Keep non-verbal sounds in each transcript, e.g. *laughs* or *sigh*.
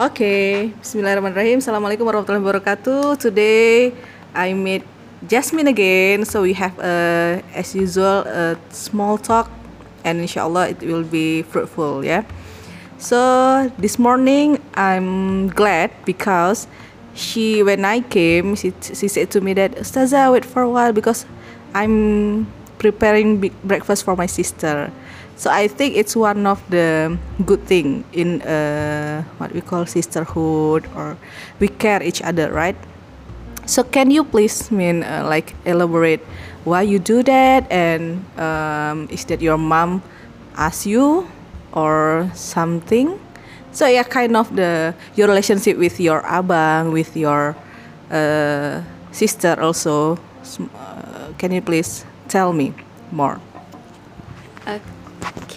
Okay, Bismillahirrahmanirrahim. Assalamualaikum warahmatullahi wabarakatuh. Today I meet Jasmine again. So we have, uh, as usual, a small talk, and inshallah it will be fruitful. Yeah. So this morning I'm glad because she, when I came, she, she said to me that Ustazah wait for a while because I'm preparing breakfast for my sister. So I think it's one of the good thing in uh, what we call sisterhood or we care each other, right? So can you please mean uh, like elaborate why you do that and um, is that your mom ask you or something? So yeah, kind of the your relationship with your abang, with your uh, sister also. Uh, can you please tell me more? Okay,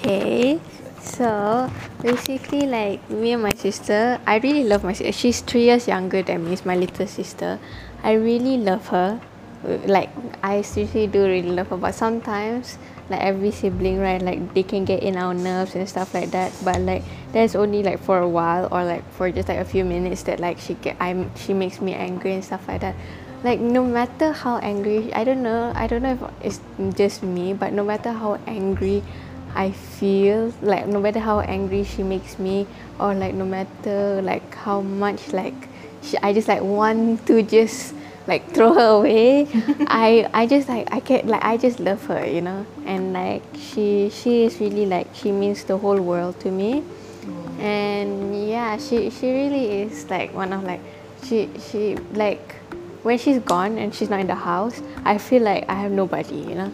so basically, like me and my sister, I really love my sister. She's three years younger than me. It's my little sister. I really love her. Like I seriously do really love her. But sometimes, like every sibling, right, like they can get in our nerves and stuff like that. But like that's only like for a while or like for just like a few minutes that like she get I'm she makes me angry and stuff like that like no matter how angry I don't know I don't know if it's just me but no matter how angry I feel like no matter how angry she makes me or like no matter like how much like she, I just like want to just like throw her away *laughs* I I just like I can't like I just love her you know? And like she she is really like she means the whole world to me. Oh. And yeah she she really is like one of like she she like when she's gone and she's not in the house I feel like I have nobody you know?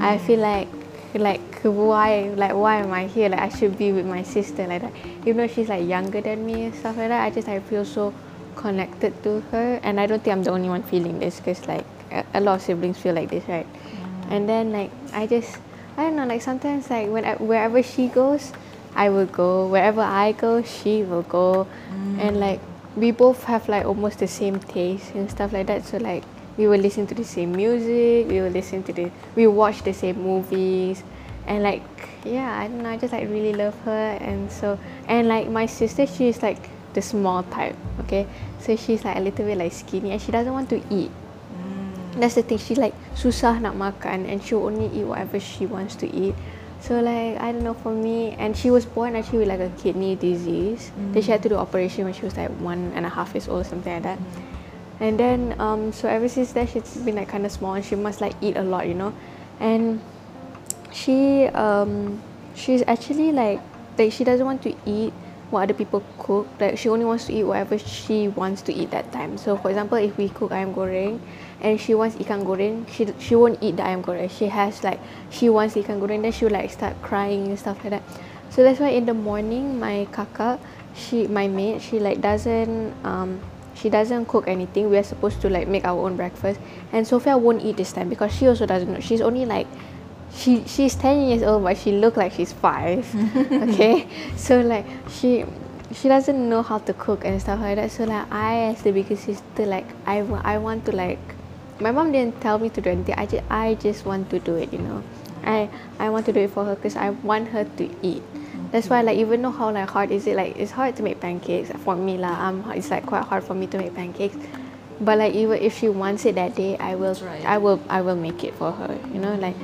I feel mm. like like why like why am I here? Like I should be with my sister like that. Even though she's like younger than me and stuff like that I just I feel so connected to her. And I don't think I'm the only one feeling this because like a, a lot of siblings feel like this right? Mm. and then like I just I don't know like sometimes like when wherever she goes I will go. Wherever I go she will go. Mm. and like we both have like almost the same taste and stuff like that. So like we will listen to the same music we will listen to the we watch the same movies and like yeah I don't know I just like really love her and so and like my sister she's like the small type okay? So she's like a little bit like skinny and she doesn't want to eat. Mm. that's the thing she like susah nak makan and she'll only eat whatever she wants to eat. So like I don't know for me and she was born actually with like a kidney disease. Mm. then she had to do operation when she was like one and a half years old something like that. Mm and then um so ever since then she's been like kind of small and she must like eat a lot you know? And she um she's actually like like she doesn't want to eat what other people cook. Like she only wants to eat whatever she wants to eat that time. So for example if we cook ayam goreng and she wants ikan goreng she she won't eat the ayam goreng. She has like she wants ikan goreng then she will like start crying and stuff like that. So that's why in the morning my kakak she my maid she like doesn't um she doesn't cook anything. We are supposed to like make our own breakfast. And Sophia won't eat this time because she also doesn't know. She's only like she she's 10 years old but she look like she's 5 *laughs* okay? So like she she doesn't know how to cook and stuff like that. So like I as the biggest sister like I, I want to like my mom didn't tell me to do anything. I just, I just want to do it you know? I I want to do it for her because I want her to eat. That's why like even though how like hard is it like it's hard to make pancakes for me lah. Um it's like quite hard for me to make pancakes. But like even if she wants it that day I will right. I will I will make it for her you know? Like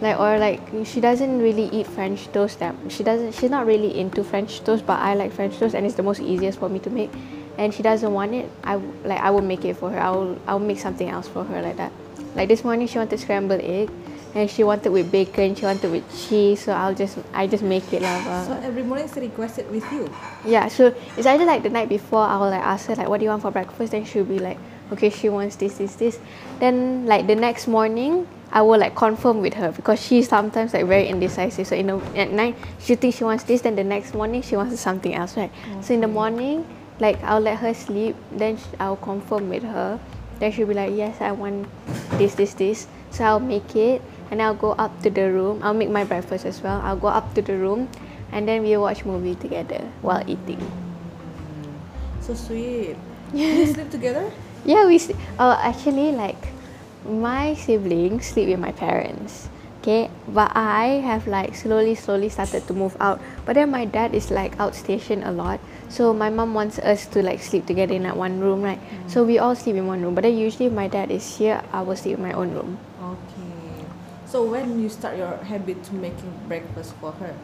like or like she doesn't really eat French toast that she doesn't she's not really into French toast but I like French toast and it's the most easiest for me to make. And she doesn't want it I like I will make it for her. I will I will make something else for her like that. Like this morning she wanted scrambled egg and she wanted with bacon she wanted with cheese so I'll just I just make it lah so every morning she requested with you? Yeah so it's either like the night before I'll like ask her like what do you want for breakfast? Then she'll be like okay she wants this this this. Then like the next morning I will like confirm with her because she sometimes like very indecisive. So in the at night she thinks she wants this then the next morning she wants something else right? Okay. so in the morning like I'll let her sleep then I'll confirm with her. Then she'll be like yes I want this this this. So I'll make it and I'll go up to the room. I'll make my breakfast as well. I'll go up to the room and then we'll watch movie together while eating. So sweet. *laughs* You sleep together? Yeah we uh, actually like my siblings sleep with my parents Okay, but I have like slowly, slowly started to move out. But then my dad is like outstation a lot, so my mom wants us to like sleep together in that one room, right? So we all sleep in one room. But then usually if my dad is here, I will sleep in my own room. Okay. So when you start your habit to making breakfast for her?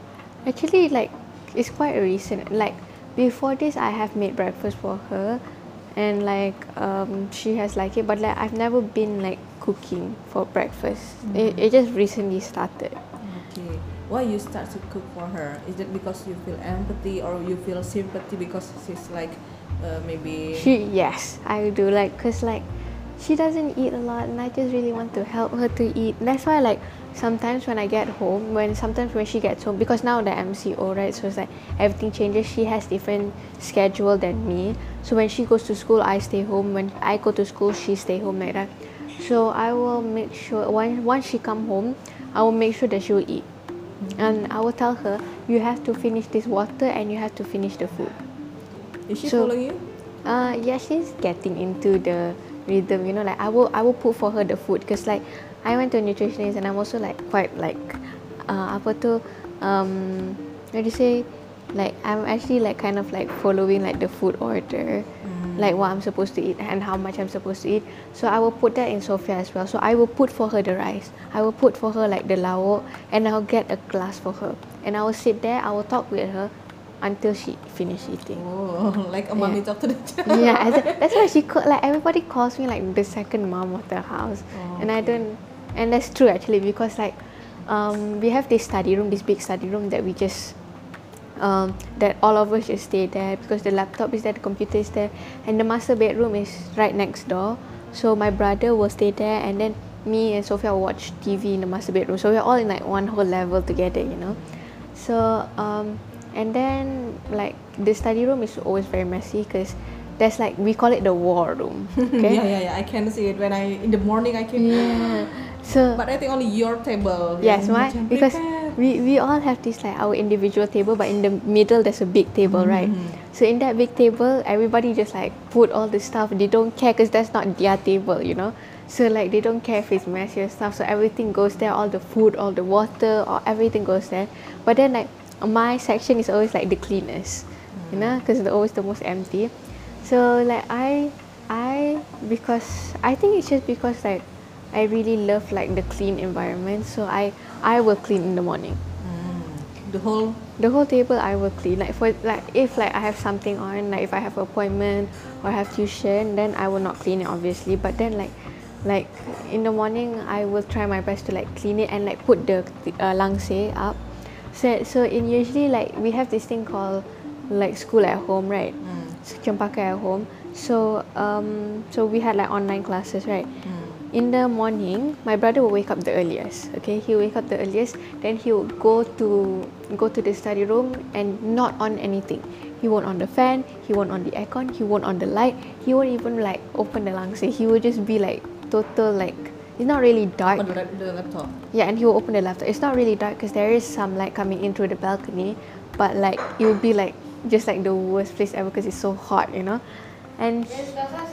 Actually, like it's quite recent. Like before this, I have made breakfast for her, and like um, she has liked it. But like I've never been like cooking for breakfast. It, it just recently started. Okay. Why you start to cook for her? Is it because you feel empathy or you feel sympathy because she's like uh, maybe She yes, I do like cause like she doesn't eat a lot, and I just really want to help her to eat. That's why like sometimes when I get home, when sometimes when she gets home, because now the MCO right, so it's like everything changes. She has different schedule than me. So when she goes to school, I stay home. When I go to school, she stay home like that. So I will make sure once once she come home, I will make sure that she will eat, and I will tell her you have to finish this water and you have to finish the food. is she So- following you? Uh, yeah, she's getting into the rhythm. You know, like I will, I will put for her the food because like I went to a nutritionist and I'm also like quite like uh, apa tu um, what do you say? Like I'm actually like kind of like following like the food order, like what I'm supposed to eat and how much I'm supposed to eat. So I will put that in Sophia as well. So I will put for her the rice. I will put for her like the lauk and I'll get a glass for her. And I will sit there. I will talk with her until she finish eating. Oh, *laughs* like a mommy Yeah. talk to the *laughs* child. yeah, as- that's why she called like everybody calls me like the second mom of the house, Oh, and I don't, and that's true actually because like, um, we have this study room, this big study room that we just, um, that all of us just stay there because the laptop is there, the computer is there, and the master bedroom is right next door. So my brother will stay there, and then me and Sophia will watch TV in the master bedroom. So we're all in like one whole level together, you know. So um, and then like the study room is always very messy because there's like we call it the war room. *laughs* Okay. Yeah, yeah, yeah. I can see it when I in the morning I can. Yeah. So But I think only your table. yes, why? Because prepare. We, we all have this like our individual table, but in the middle there's a big table, right? Mm-hmm. So in that big table, everybody just like put all the stuff. They don't care because that's not their table, you know. So like they don't care if it's messy or stuff. So everything goes there, all the food, all the water, or everything goes there. But then like my section is always like the cleanest, you know, mm. because it's always the most empty. So like I I because I think it's just because like I really love like the clean environment. So I I will clean in the morning. the whole The whole table I will clean. Like for like if like I have something on, like if I have appointment or have tuition, then I will not clean it obviously. But then like like in the morning I will try my best to like clean it and like put the uh, langse up. So so in usually like we have this thing called like school at home, right? Cempaka at home. So um so we had like online classes, right? In the morning, my brother will wake up the earliest. Okay, he will wake up the earliest. Then he will go to go to the study room and not on anything. He won't on the fan. He won't on the aircon. He won't on the light. He won't even like open the langse. He will just be like total like it's not really dark. on the, laptop. Yeah, and he will open the laptop. It's not really dark because there is some light coming in through the balcony, but like it will be like just like the worst place ever because it's so hot, you know. And Sekarang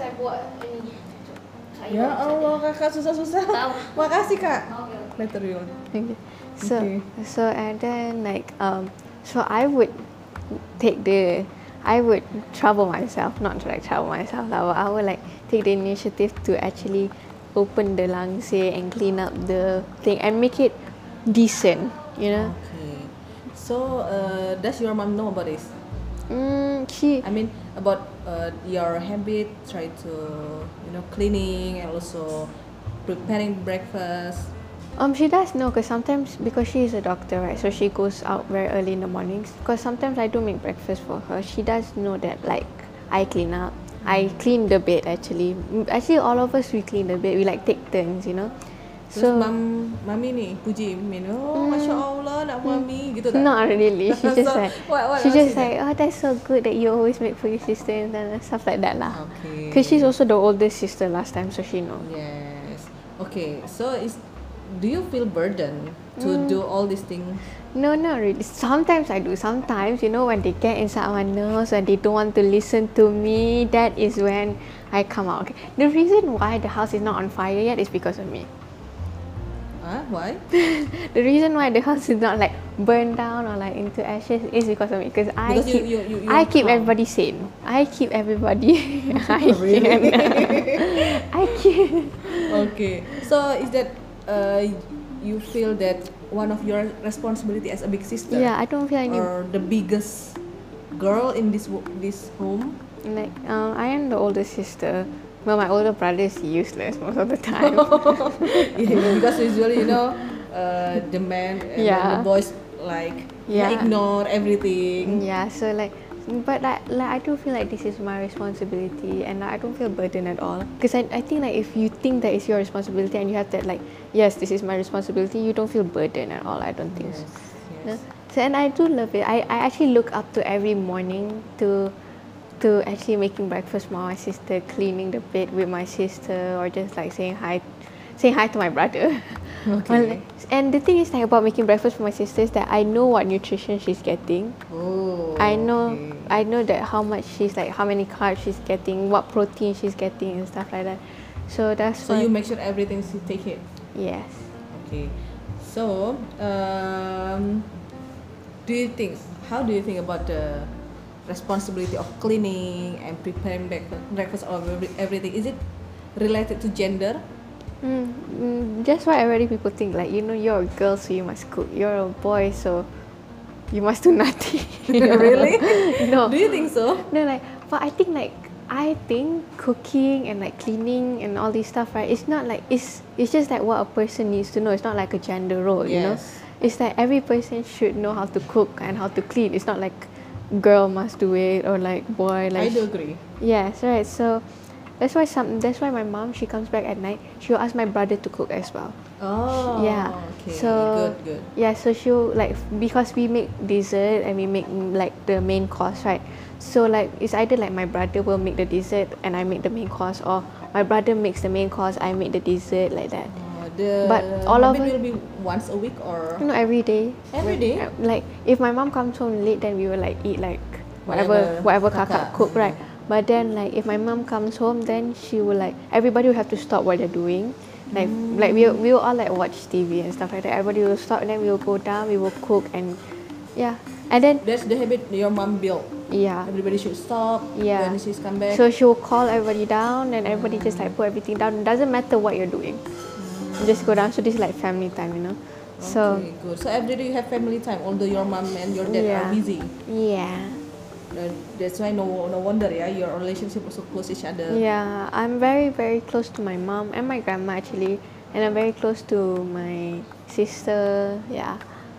ini. Ya Allah kakak susah-susah. *laughs* Makasih kak. Later you. Okay. So Okay. so and then like um so I would take the I would trouble myself, not to like trouble myself, lah, but I would like take the initiative to actually open the langse and clean up the thing and make it decent, you know. Okay. So uh, does your mom know about this? Mm, she I mean about uh, your habit, try to you know cleaning and also preparing breakfast. Um, she does know because sometimes because she is a doctor, right? So she goes out very early in the mornings. Because sometimes I do make breakfast for her. She does know that like I clean up. I clean the bed actually. Actually, all of us we clean the bed. We like take turns, you know. Terus So mam, mami ni puji Min, oh masya Allah nak mami gitu tak? not really. She *laughs* just So, like what- what she just it? like oh that's so good that you always make for your sister and then stuff like that lah. Okay. Because she's also the oldest sister last time, so she knows. Yes. Okay. So is do you feel burden to Mm. do all these things? No, not really. Sometimes I do. Sometimes, you know, when they get inside my nerves and they don't want to listen to me, that is when I come out. Okay. The reason why the house is not on fire yet is because of me. Huh? Why? *laughs* The reason why the house is not like burned down or like into ashes is because of me. Because I Because keep, you- you- you I keep calm. everybody sane. I keep everybody. I *laughs* Really? *laughs* I keep. okay. So is that uh, you feel that one of your responsibility as a big sister? Yeah, I don't feel any Or the biggest girl in this this home? like. Um, I am the older sister. Well, my older brother is useless most of the time. *laughs* yeah, because usually you know uh, the man and Yeah. the boys like Yeah. ignore everything. Yeah, so like, but like, like I do feel like this is my responsibility, and I don't feel burdened at all. Because I, I think like if you think that it's your responsibility and you have that like, yes, this is my responsibility, you don't feel burdened at all. I don't think so. Yes. So and I do love it. I, I actually look up to every morning to to actually making breakfast for my sister, cleaning the bed with my sister, or just like saying hi, saying hi to my brother. *laughs* Okay. And the thing is like about making breakfast for my sister is that I know what nutrition she's getting. Oh. I know okay. I know that how much she's like how many carbs she's getting, what protein she's getting and stuff like that. So that's So you make sure everything you take it. yes. Okay. So, um, do you think? How do you think about the responsibility of cleaning and preparing breakfast, breakfast or everything? Is it related to gender? Mm, mm, just what already people think like you know you're a girl so you must cook. You're a boy so you must do *laughs* nothing. *laughs* really? *laughs* no. Do you think so? No, like, but I think like I think cooking and like cleaning and all this stuff, right? It's not like it's it's just like what a person needs to know. It's not like a gender role, you know. Yes. It's like every person should know how to cook and how to clean. It's not like girl must do it or like boy I like. do agree. Yes, right. So that's why some. That's why my mom she comes back at night. She'll ask my brother to cook as well. Oh. yeah. Okay. So good. Good. yeah, so she'll like because we make dessert and we make like the main course, right? So like it's either like my brother will make the dessert and I make the main course, or my brother makes the main course, I make the dessert like that. The But all of it- will be once a week or know, every day. Every day? uh, Like if my mom comes home late, then we will like eat like whatever Whatever whatever, kakak. cook, right? But then like if my mom comes home, then she will like everybody will have to stop what they're doing. Like like we we will all like watch TV and stuff like that. Everybody will stop and then we will go down, we will cook and yeah. And then that's the habit your mom built. yeah. Everybody should stop. Yeah. When she's come back. So she will call everybody down and everybody just like put everything down. It doesn't matter what you're doing. Just go down. So this is like family time, you know. So okay, good. So every day you have family time, although your mom and your dad Yeah. are busy. yeah. Uh, That's why no no wonder yeah your relationship also close each other. Yeah, I'm very very close to my mom and my grandma actually, and I'm very close to my sister. Yeah,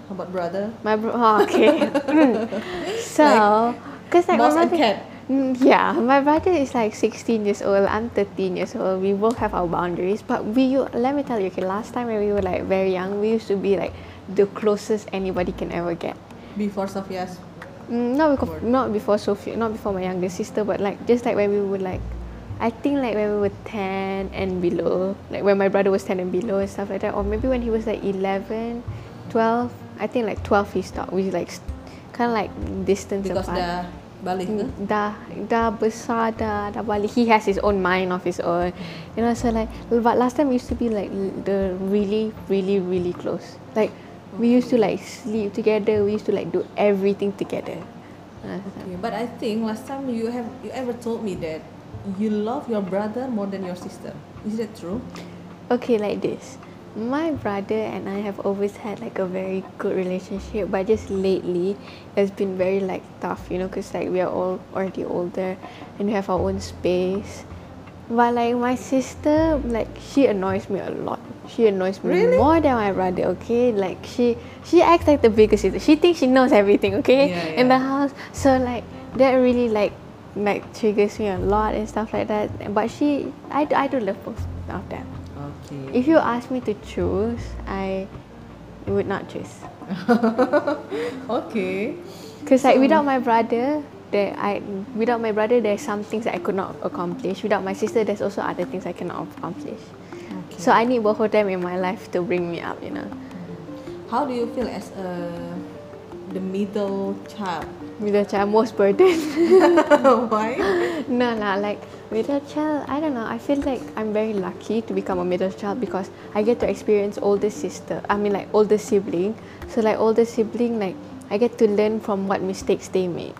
How about brother? my bro. Oh, okay. *laughs* *laughs* so, cause like Mouse my and cat. Mm, yeah, my brother is like 16 years old. I'm 13 years old. We both have our boundaries, but we. Let me tell you, okay. Last time when we were like very young, we used to be like the closest anybody can ever get. Before Sophia's. Mm, not because not before Sophia, not before my younger sister, but like just like when we were like, I think like when we were ten and below, like when my brother was ten and below and stuff like that, or maybe when he was like 11, 12, I think like twelve he stopped. We like kind of like distance Because apart. Balik ke? dah dah besar dah dah balik he has his own mind of his own you know so like but last time we used to be like the really really really close like we used to like sleep together we used to like do everything together Okay, but I think last time you have you ever told me that you love your brother more than your sister. Is that true? okay like this my brother and I have always had like a very good relationship but just lately it's been very like tough you know because like we are all already older and we have our own space. But like my sister like she annoys me a lot. She annoys me Really? more than my brother okay? Like she she acts like the biggest sister. She thinks she knows everything okay? Yeah, in the house. So like that really like like triggers me a lot and stuff like that. But she I, I do love both of them. If you ask me to choose, I would not choose. *laughs* okay. Because like So- without my brother, there I without my brother there's some things that I could not accomplish. Without my sister, there's also other things I cannot accomplish. Okay. So I need both of them in my life to bring me up. You know. How do you feel as a the middle child? Middle child most burden. *laughs* Why? *laughs* no lah, like middle child. I don't know. I feel like I'm very lucky to become a middle child because I get to experience older sister. I mean like older sibling. So like older sibling, like I get to learn from what mistakes they made,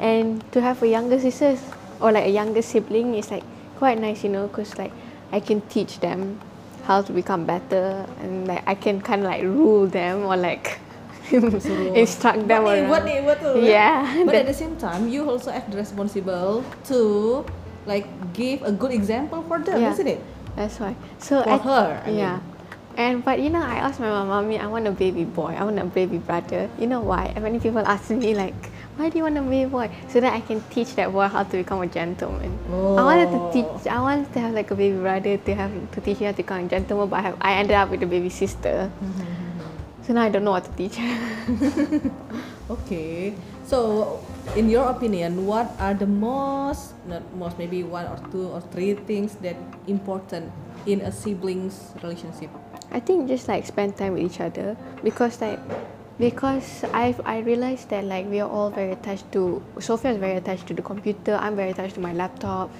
and to have a younger sister or like a younger sibling is like quite nice, you know, because like I can teach them how to become better and like I can kind of like rule them or like instruct them Buat ni, around. buat ni, buat tu. Yeah. But at the same time, you also have the responsible to like give a good example for them, Yeah. isn't it? That's why. So For I, her, I yeah. And but you know, I asked my mom, mommy, I want a baby boy. I want a baby brother. You know why? And many people ask me like, why do you want a baby boy? So that I can teach that boy how to become a gentleman. Oh. I wanted to Oh. teach. I wanted to have like a baby brother to have to teach him how to become a gentleman. But I, have, I ended up with a baby sister. Mm-hmm. So now I don't know what to teach. *laughs* Okay. So, in your opinion, what are the most, not most, maybe one or two or three things that important in a siblings relationship? I think just like spend time with each other because like because I I realized that like we are all very attached to Sophia is very attached to the computer. I'm very attached to my laptop,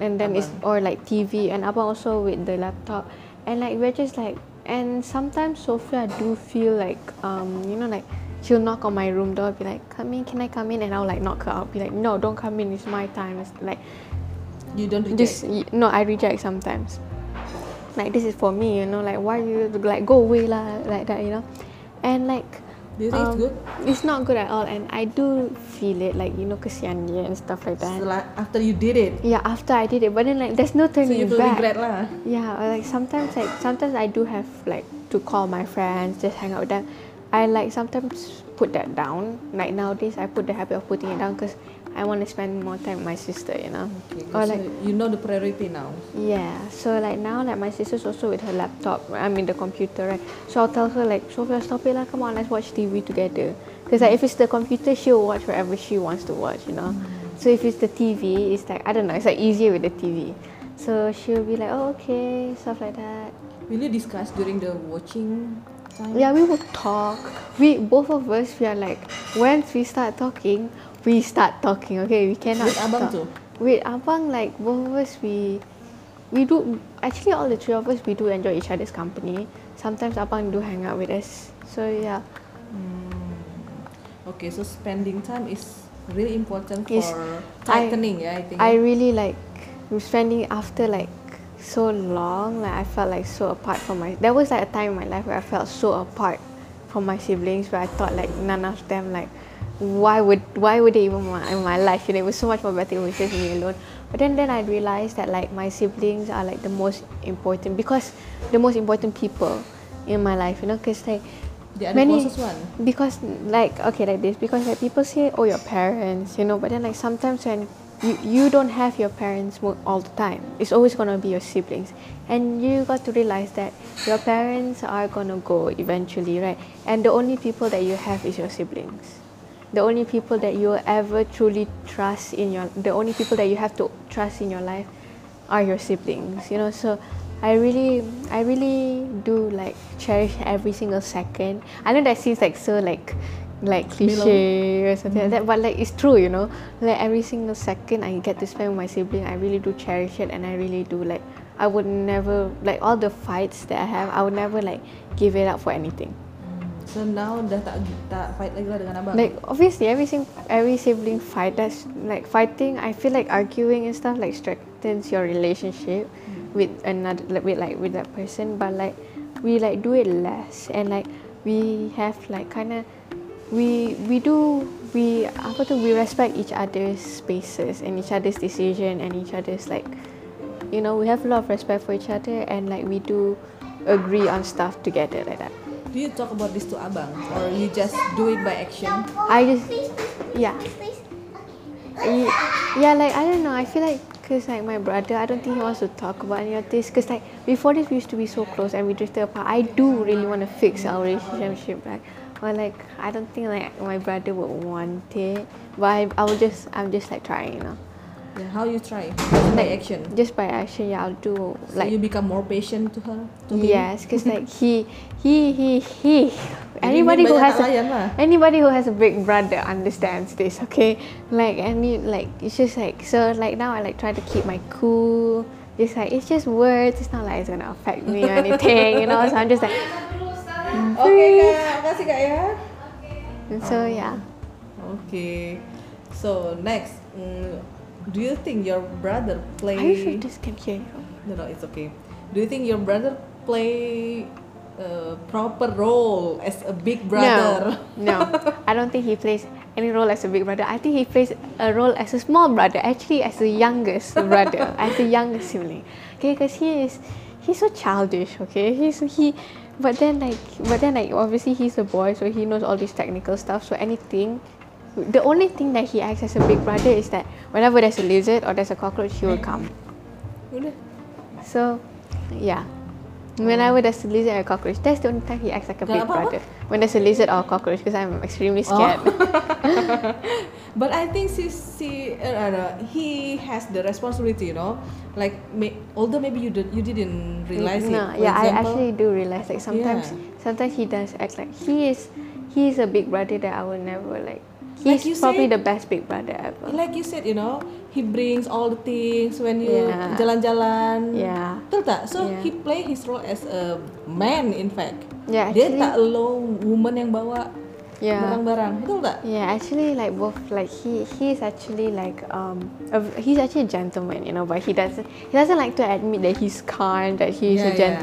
and then it's or like TV and Abang also with the laptop, and like we're just like and sometimes Sophia I do feel like um you know like she'll knock on my room door be like come in can I come in? And I'll like knock her out be like no don't come in it's my time. It's like You don't reject. this y- no I reject sometimes. Like this is for me you know like why you like go away lah like that you know? And like Do you think it's um, good? it's not good at all and I do feel it like you know kesian dia and stuff like that. Setelah, after you did it, yeah after I did it but then like there's no so turning you feel back. regret lah. yeah or like sometimes like sometimes I do have like to call my friends just hang out with them. I like sometimes put that down. Like nowadays I put the habit of putting it down because I want to spend more time with my sister you know Okay, or so like you know the priority now. Yeah, so like now like my sister's also with her laptop, I mean the computer, right? So I'll tell her like, Sophia, stop it lah, come on, let's watch TV together. Because like if it's the computer, she'll watch whatever she wants to watch, you know. Mm. So if it's the TV, it's like I don't know, it's like easier with the TV. So she'll be like, oh okay, stuff like that. Will you discuss during the watching time? Yeah, we will talk. We both of us we are like once we start talking, we start talking. Okay, we cannot With abang tu? With abang, like both of us, we we do actually all the three of us we do enjoy each other's company. Sometimes abang do hang out with us. So yeah, hmm. Okay, so spending time is really important for I- tightening, yeah, I think. I really like spending after like so long. Like I felt like so apart from my. There was like a time in my life where I felt so apart from my siblings, where I thought like none of them like, why would why would they even want in my life? You know, it was so much more better when it was just me alone. But then then I realized that like my siblings are like the most important because the most important people in my life. You know, because like They are the closest one. because like okay like this because like people say oh your parents you know but then like sometimes when you, you don't have your parents all the time it's always gonna be your siblings and you got to realize that your parents are gonna go eventually right and the only people that you have is your siblings the only people that you will ever truly trust in your the only people that you have to trust in your life are your siblings you know? So I really I really do like cherish every single second. I know that seems like so like like cliche or something like mm-hmm. that but like it's true you know? Like every single second I get to spend with my sibling I really do cherish it and I really do like I would never like all the fights that I have I would never like give it up for anything So now dah tak tak fight lagi lah dengan abang. like obviously every sing- every sibling fight that's like fighting i feel like arguing and stuff like strengthens your relationship with another like with like with that person. But like we like do it less. And like we have like kind of we we do we apa tu we respect each other's spaces and each other's decision and each other's like you know we have a lot of respect for each other and like we do agree on stuff together like that Do you talk about this to abang? Or you just do it by action? I just yeah. Yeah like I don't know. I feel like cause like my brother I don't think he wants to talk about any of this cause like before this we used to be so close and we drifted apart. I do really want to fix our relationship back but like I don't think like my brother would want it. But I, I will just I'm just like trying you know Yeah, how you try? Just by action. Just by action, yeah, I'll do So like you become more patient to her. To yes, because like he he he he. Anybody who has a, anybody who has a big brother understands this, okay? Like any like it's just like so like now I like try to keep my cool. Just like it's just words. It's not like it's gonna affect me or anything, you know. So I'm just like *laughs* okay kak, makasih kak ya. so yeah. Okay. So next, mm, do you think your brother play? Are you sure this can hear you? No, no, it's okay. Do you think your brother play a proper role as a big brother? No, no. *laughs* I don't think he plays any role as a big brother. I think he plays a role as a small brother, actually as the youngest *laughs* brother, as the youngest sibling. Okay, because he is he's so childish. Okay, he's he, but then like but then like obviously he's a boy, so he knows all this technical stuff. So anything. The only thing that he acts as a big brother is that whenever there's a lizard or there's a cockroach, he will come. So, yeah. Whenever there's a lizard or a cockroach, that's the only time he acts like a big brother. When there's a lizard or a cockroach, because I'm extremely scared. *laughs* But I think she, she uh, uh, he has the responsibility, you know. Like, may, although maybe you did, you didn't realize it. no, For yeah, I actually do realize like sometimes, Yeah. sometimes he does act like he is, he is a big brother that I will never like. Like He's you probably said- the best big brother ever. Like you said, you know, he brings all the things when you Yeah. jalan-jalan. Yeah. Betul tak? So Yeah. he play his role as a man in fact. Yeah, Dia actually- tak alone woman yang bawa Yeah. barang-barang. Betul tak? Yeah, actually, like both, like he he's actually like um, a, he's actually a gentleman, you know, but he doesn't he doesn't like to admit that he's kind, that he's Yeah, a yeah.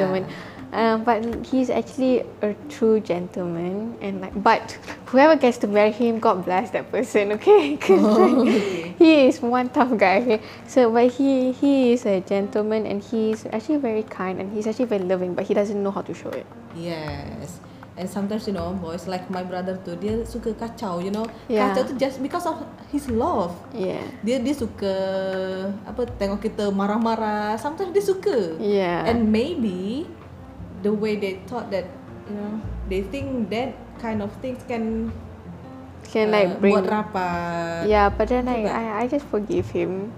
Um, but he's actually a true gentleman, and like, but whoever gets to marry him, God bless that person, *laughs* okay? *laughs* 'Cause, like, okay. he is one tough guy, okay? So, but he he is a gentleman, and he's actually very kind, and he's actually very loving, but he doesn't know how to show it. Yes. And sometimes you know boys like my brother tuh dia suka kacau, you know. Yeah. Kacau tuh just because of his love. Yeah. Dia dia suka apa tengok kita marah-marah. Sometimes dia suka. Yeah. And maybe the way they thought that you know they think that kind of things can Can uh, like bring. Yeah, but then I, I, I just forgive him.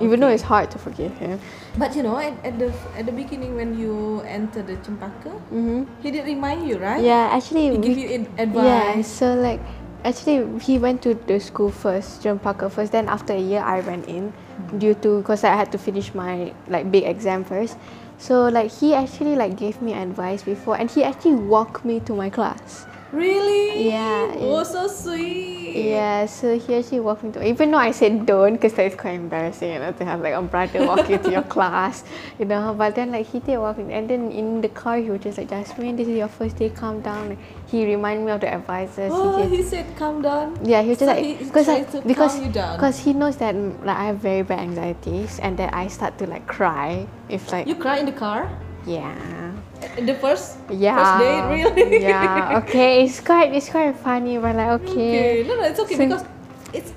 Even though it's hard to forgive him. But you know at, at the at the beginning when you enter the Cempaka, Mm-hmm. he did remind you, right? Yeah, actually, He give we- you in yeah. So like, actually, he went to the school first, John Parker first. Then after a year, I went in Mm-hmm. due to because I had to finish my like big exam first. So like he actually like gave me advice before, and he actually walked me to my class. Really? Yeah, Oh, yeah. so sweet. Yeah, so he actually walked me to even though I said don't because that is quite embarrassing, you know, to have like a brother walk you to your *laughs* class, you know. But then like he did walk me and then in the car he was just like, Jasmine, this is your first day, calm down. Like, he reminded me of the advices. Oh, he gave- he said calm down. yeah, he was just So like he- tried like, because calm you down. because he knows that like I have very bad anxieties and that I start to like cry if like You cry in the car? Yeah. The first yeah. first date, really? yeah. Okay it's quite it's quite funny. But like okay, Okay. No, no, it's okay So- because it's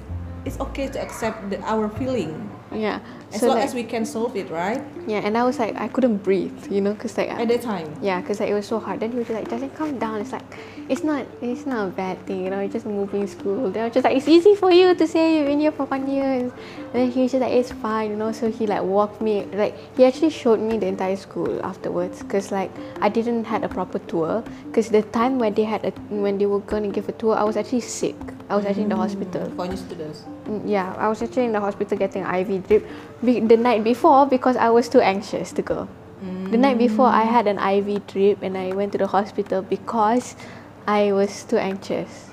it's okay to accept the, our feeling. Yeah as so long like, as we can solve it, right? yeah and I was like I couldn't breathe you know because like At that time. Yeah, because like, it was so hard. Then he was like, "Doesn't calm down." It's like, it's not, it's not a bad thing, you know. You're just moving school. I was just like, "It's easy for you to say you're in here for one year." And then he was just like, "It's fine," you know. So he like walked me, like he actually showed me the entire school afterwards, because like I didn't had a proper tour. Because the time when they had a, when they were gonna give a tour, I was actually sick. I was actually in the hospital. For new students. Mm, Yeah, I was actually in the hospital getting an IV drip be- the night before because I was too anxious to go. The night before, I had an IV drip and I went to the hospital because I was too anxious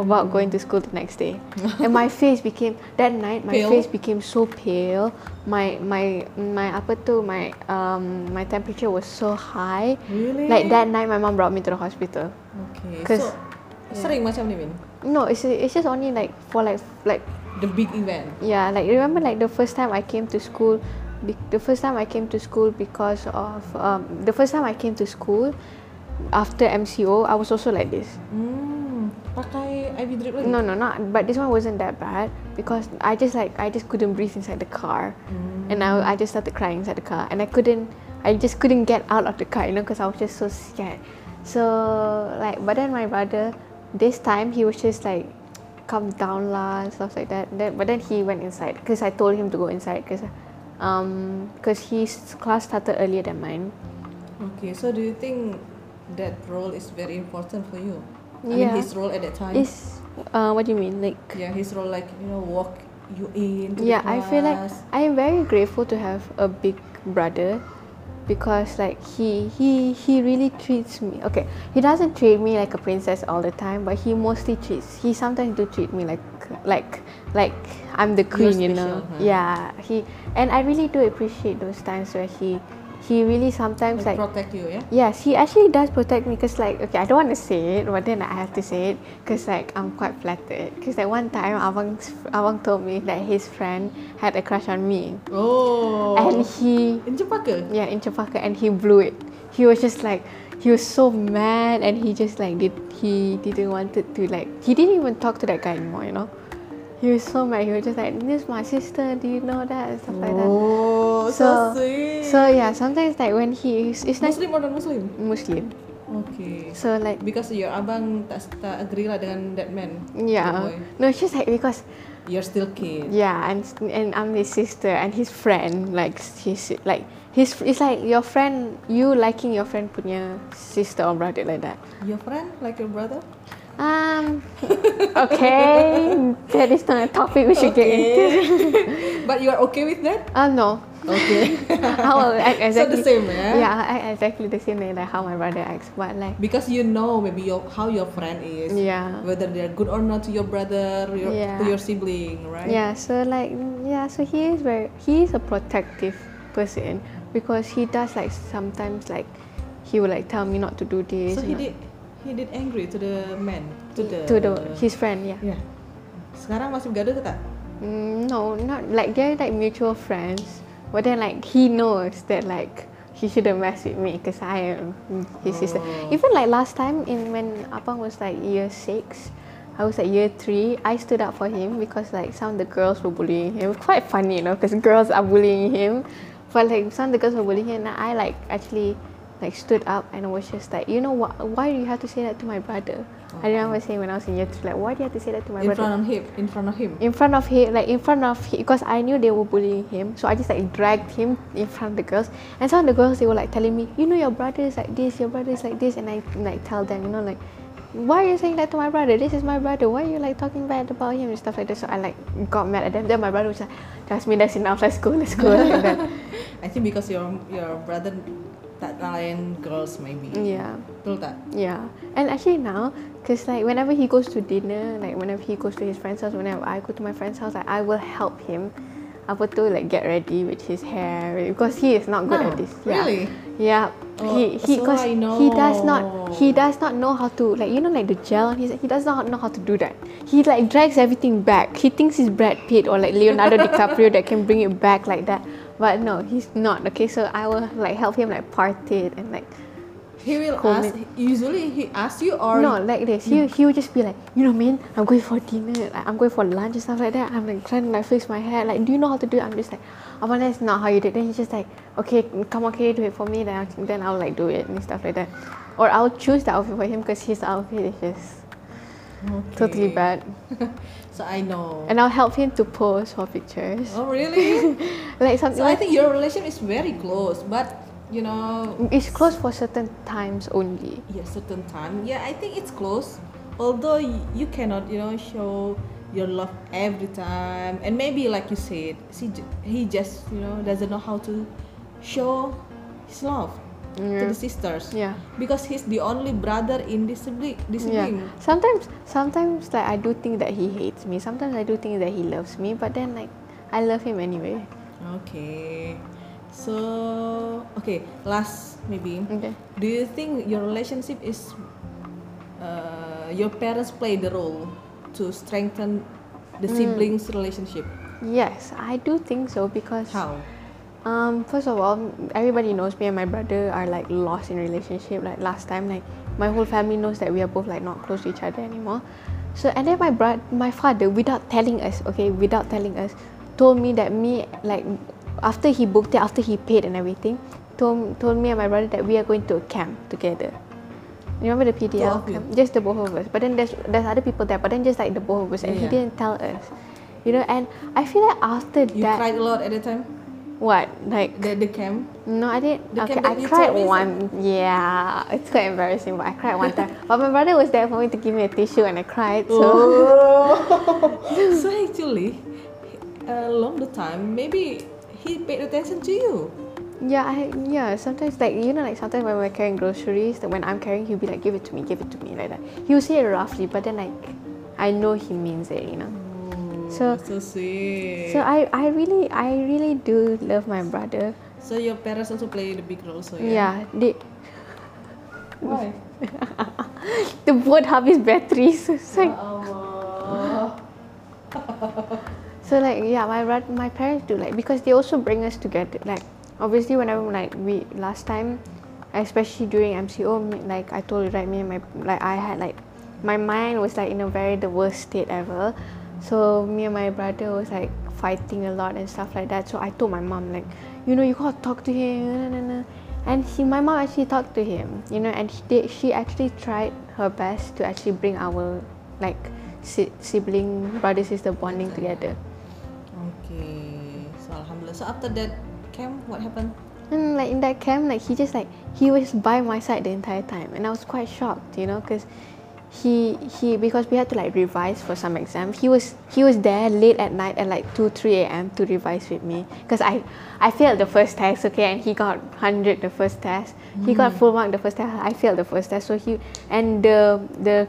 about going to school the next day. *laughs* and my face became that night. My Pale? face became so pale. My my my upper tu my um my temperature was so high. Really? Like that night, my mom brought me to the hospital. Okay. 'Cause- so, sering macam ni, Min? No, it's it's just only like for like like The big event. Yeah, like remember like the first time I came to school, be- the first time I came to school because of um, the first time I came to school after MCO, I was also like this. Hmm. Pakai IV drip lagi? No, no, not. But this one wasn't that bad because I just like I just couldn't breathe inside the car, and I I just started crying inside the car, and I couldn't, I just couldn't get out of the car, you know, because I was just so scared. So like, but then my brother, this time he was just like, come down lah and stuff like that. Then, but then he went inside because I told him to go inside because um because his class started earlier than mine. Okay, so do you think that role is very important for you? I Yeah. mean, his role at that time. Is uh what do you mean like? yeah, his role like you know walk you in. Yeah the i feel like i am very grateful to have a big brother because like he he he really treats me okay he doesn't treat me like a princess all the time but he mostly treats he sometimes do treat me like like like i'm the You're queen you know special, huh? yeah he and i really do appreciate those times where he he really sometimes like, like protect you, yeah. Yes, he actually does protect me because, like, okay, I don't want to say it, but then I have to say it because, like, I'm quite flattered. Because, like, one time, Abang, Abang told me that his friend had a crush on me. Oh. And he, in Cempaka. yeah, in Cempaka, and he blew it. He was just like, he was so mad, and he just, like, did, he didn't wanted to, like, he didn't even talk to that guy anymore, you know? He was so mad. He was just like, this is my sister, do you know that? And stuff like that. Oh. Oh, so, So- sweet. So, yeah, sometimes, like, when he is, it's like Muslim or non-Muslim? Muslim. Okay. So, like, Because your abang tak, tak agree lah dengan that man. Yeah. No, just like because You're still kid. yeah, and and I'm his sister and his friend like his like his it's like your friend you liking your friend punya sister or brother like that. Your friend, like your brother? Um. *laughs* Okay, that is not a topic we should get into. *laughs* but you are okay with that? Um, no. Okay. *laughs* I will act So the exactly. same, yeah? Yeah, I act exactly the same way like how my brother acts, but like Because you know maybe your how your friend is. yeah. Whether they're good or not to your brother, your, Yeah. to your sibling, right? Yeah, so like yeah, so he is very he is a protective person because he does like sometimes like he will like tell me not to do this. So he not- did he did angry to the man, to the to the his friend, yeah. Yeah. Sekarang masih bergaduh ke tak? Mm, no, not like they're like mutual friends, but then like he knows that like he shouldn't mess with me because I am his sister. Oh. Even like last time in when Apang was like year six, I was at year three. I stood up for him because like some of the girls were bullying him. It was quite funny, you know, because girls are bullying him. But like some of the girls were bullying him, and I like actually like stood up and I was just like, you know what? Why do you have to say that to my brother? I remember saying when I was in year three, like, why do you have to say that to my In brother? front of him, in front of him. in front of him, like in front of him, because I knew they were bullying him, so I just like dragged him in front of the girls. And some of the girls they were like telling me, you know, your brother is like this, your brother is like this, and I like tell them, you know, like, why are you saying that to my brother? This is my brother. Why are you like talking bad about him and stuff like that? So I like got mad at them. Then my brother was like, trust me, that's enough. Let's go, let's go. *laughs* like that. I think because your your brother lain girls maybe. Yeah. Betul tak? Yeah, and actually now, cause like whenever he goes to dinner, like whenever he goes to his friend's house, whenever I go to my friend's house, like I will help him, apa tu like get ready with his hair because he is not good No, at this. Yeah. really? Yeah. Oh, he he so cause I he does not he does not know how to like you know like the gel he's, he does not know how to do that. He like drags everything back. He thinks he's Brad Pitt or like Leonardo *laughs* DiCaprio that can bring it back like that. But no, he's not. Okay, so I will like help him like part it and like He will ask. Usually he asks you or no, like this. He mm. he would just be like, you know, man, I'm going for dinner. Like, I'm going for lunch and stuff like that. I'm like trying to like fix my hair. Like, do you know how to do it? I'm just like, oh, but that's not how you do it. Then he's just like, okay, come on, can you do it for me? Then I'll, then I'll like do it and stuff like that. Or I'll choose the outfit for him because his outfit is just Okay. totally bad. *laughs* So I know. And I'll help him to pose for pictures. oh really? *laughs* Like something so I think your relationship is very close, but you know, it's close for certain times only. yeah, certain time. Yeah, I think it's close. Although you cannot, you know, show your love every time, and maybe like you said, he he just you know doesn't know how to show his love to Yeah. the sisters. Yeah. Because he's the only brother in this sibling. This Yeah. Sometimes, sometimes like I do think that he hates me. Sometimes I do think that he loves me. But then like I love him anyway. Okay. So okay, last maybe. Okay. Do you think your relationship is uh, your parents play the role to strengthen the siblings relationship? Yes, I do think so because How? Um first of all, everybody knows me and my brother are like lost in relationship. Like last time, like my whole family knows that we are both like not close to each other anymore. So and then my brother, my father, without telling us, okay, without telling us, told me that me like after he booked it, after he paid and everything, told told me and my brother that we are going to a camp together. You remember the PDL? camp? Just the both of us. But then there's there's other people there. But then just like the both of us, and he didn't tell us. You know, and I feel like after You that, cried a lot at the time. What like The the camp. no, I didn't. The okay, I cried one. Yeah, it's quite embarrassing, but I cried one time. *laughs* But my brother was there for me to give me a tissue, and I cried. So Oh. *laughs* so actually, uh, along the time, maybe he paid attention to you. yeah, I yeah. Sometimes like you know, like sometimes when we're carrying groceries, that when I'm carrying, he'll be like, "Give it to me, give it to me," like that. He'll say it roughly, but then like, I know he means it, you know. So- oh, so sweet. So I, I really I really do love my brother. So your parents also play the big role. So Yeah, Yeah, they Why? *laughs* the boat habis batteries. *laughs* So it's like So like yeah, my bro- my parents do like because they also bring us together. Like obviously whenever like we last time, especially during MCO, like I told you right, me and my like I had like my mind was like in a very the worst state ever. So me and my brother was like fighting a lot and stuff like that. So I told my mom like, you know, you gotta talk to him. nah, nah, nah." And she, my mom actually talked to him, you know, and she did, she actually tried her best to actually bring our like si- sibling brother sister bonding together. Okay. So alhamdulillah. So after that camp, what happened? And like in that camp, like he just like he was by my side the entire time, and I was quite shocked, you know, because he he because we had to like revise for some exam. He was he was there late at night at like two three a.m. to revise with me because I I failed the first test, okay, and he got hundred the first test. He got full mark the first test. I failed the first test, so he and the the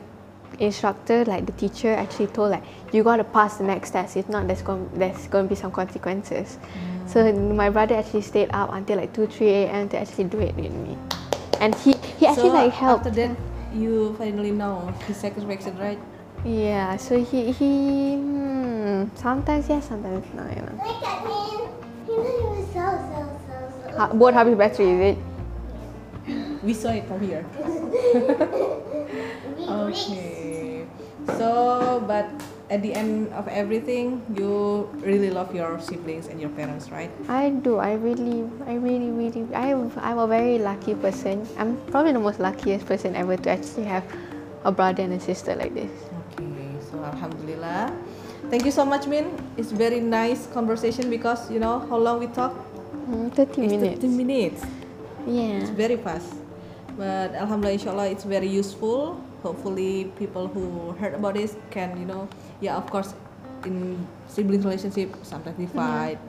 instructor like the teacher actually told like you got to pass the next test if not there's going there's going to be some consequences so my brother actually stayed up until like 2 3 a.m to actually do it with me and he he actually so like helped After that, you finally know his satisfaction, right? yeah so he he hmm, sometimes yes sometimes no you know Look at me. He was so, so, so, so. Ha- both habis battery is it We saw it from here. *laughs* Okay. So, but at the end of everything, you really love your siblings and your parents, right? I do. I really, I really, really, i'm, I'm a very lucky person. I'm probably the most luckiest person ever to actually have a brother and a sister like this. Okay. So, alhamdulillah. Thank you so much, Min. It's very nice conversation because you know how long we talk. Mm, 30 It's minutes. 15 minutes. Yeah. It's very fast. But alhamdulillah, inshallah, it's very useful. Hopefully, people who heard about this can, you know, yeah, of course, in sibling relationship sometimes we mm-hmm. fight,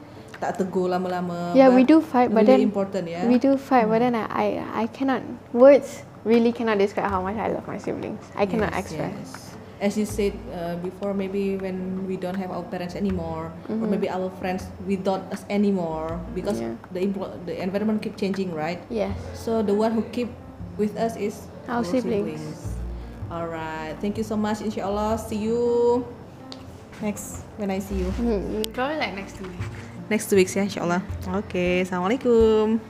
tak tegur lama-lama. Yeah, we do fight, but really then important, yeah. we do fight, but mm-hmm. then I, I, I cannot words really cannot describe how much I love my siblings. I cannot Yes, express. yes. As you said uh, before, maybe when we don't have our parents anymore, or mm-hmm. maybe our friends without us anymore, because Yeah. the emplo- the environment keep changing, right? Yes. So the one who keep with us is Our siblings. Alright, thank you so much. Inshallah, see you next when I see you Mm, probably like next two weeks. next two weeks ya, inshallah. Oke, assalamualaikum.